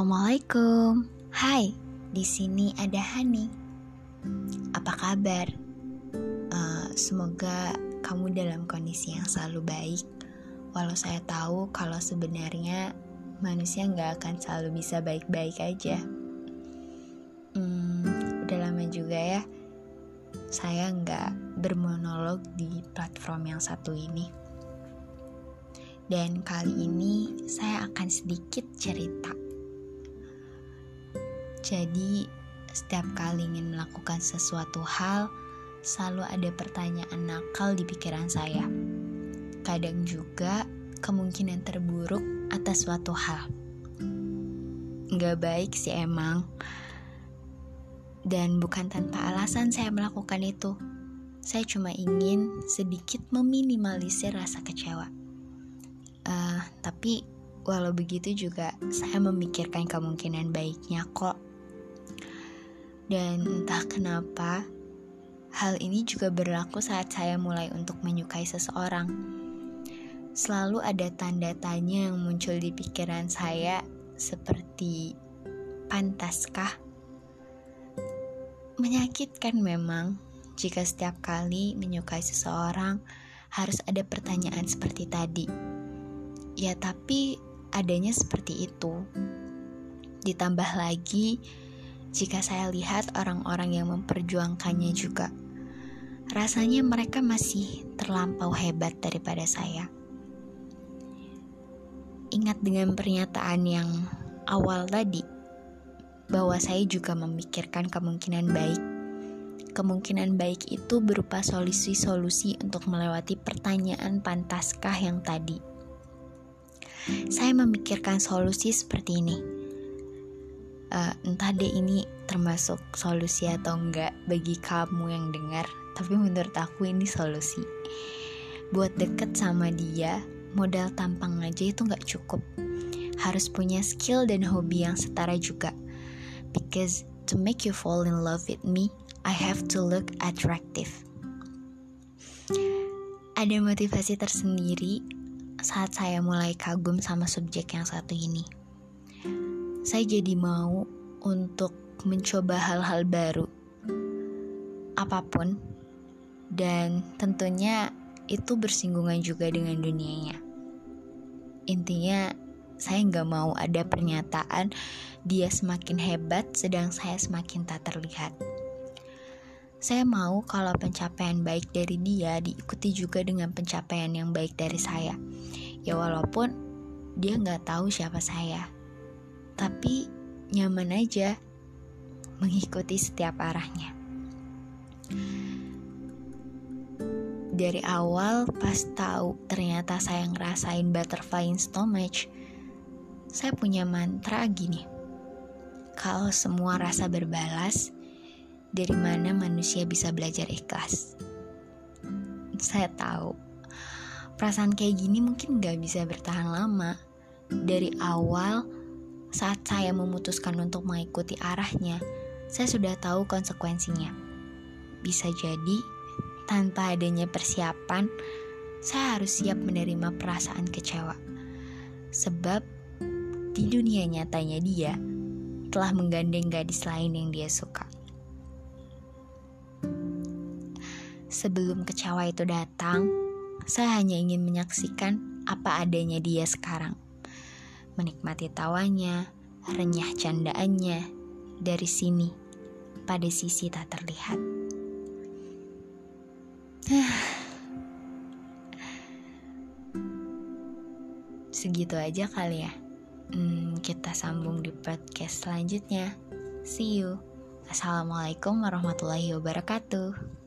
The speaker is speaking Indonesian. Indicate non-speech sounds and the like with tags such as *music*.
Assalamualaikum. Hai, di sini ada Hani. Apa kabar? Uh, semoga kamu dalam kondisi yang selalu baik. Walau saya tahu kalau sebenarnya manusia nggak akan selalu bisa baik-baik aja. Hmm, udah lama juga ya. Saya nggak bermonolog di platform yang satu ini. Dan kali ini saya akan sedikit cerita jadi, setiap kali ingin melakukan sesuatu hal, selalu ada pertanyaan nakal di pikiran saya. Kadang juga kemungkinan terburuk atas suatu hal. Gak baik sih emang. Dan bukan tanpa alasan saya melakukan itu. Saya cuma ingin sedikit meminimalisir rasa kecewa. Uh, tapi walau begitu juga saya memikirkan kemungkinan baiknya kok dan entah kenapa, hal ini juga berlaku saat saya mulai untuk menyukai seseorang. Selalu ada tanda tanya yang muncul di pikiran saya seperti pantaskah? Menyakitkan memang jika setiap kali menyukai seseorang harus ada pertanyaan seperti tadi. Ya tapi adanya seperti itu. Ditambah lagi, jika saya lihat orang-orang yang memperjuangkannya juga. Rasanya mereka masih terlampau hebat daripada saya. Ingat dengan pernyataan yang awal tadi, bahwa saya juga memikirkan kemungkinan baik. Kemungkinan baik itu berupa solusi-solusi untuk melewati pertanyaan pantaskah yang tadi. Saya memikirkan solusi seperti ini uh, entah deh ini termasuk solusi atau enggak bagi kamu yang dengar tapi menurut aku ini solusi. Buat deket sama dia modal tampang aja itu nggak cukup. Harus punya skill dan hobi yang setara juga. Because to make you fall in love with me I have to look attractive. Ada motivasi tersendiri saat saya mulai kagum sama subjek yang satu ini saya jadi mau untuk mencoba hal-hal baru, apa pun, dan tentunya itu bersinggungan juga dengan dunianya. Intinya, saya nggak mau ada pernyataan dia semakin hebat, sedang saya semakin tak terlihat. Saya mau kalau pencapaian baik dari dia diikuti juga dengan pencapaian yang baik dari saya. Ya walaupun dia nggak tahu siapa saya tapi nyaman aja mengikuti setiap arahnya. Dari awal pas tahu ternyata saya ngerasain butterfly in stomach, saya punya mantra gini. Kalau semua rasa berbalas, dari mana manusia bisa belajar ikhlas? Saya tahu, perasaan kayak gini mungkin gak bisa bertahan lama. Dari awal, saat saya memutuskan untuk mengikuti arahnya, saya sudah tahu konsekuensinya. Bisa jadi, tanpa adanya persiapan, saya harus siap menerima perasaan kecewa. Sebab di dunia nyatanya dia telah menggandeng gadis lain yang dia suka. Sebelum kecewa itu datang, saya hanya ingin menyaksikan apa adanya dia sekarang menikmati tawanya, renyah candaannya dari sini pada sisi tak terlihat. *sighs* Segitu aja kali ya. Hmm, kita sambung di podcast selanjutnya. See you. Assalamualaikum warahmatullahi wabarakatuh.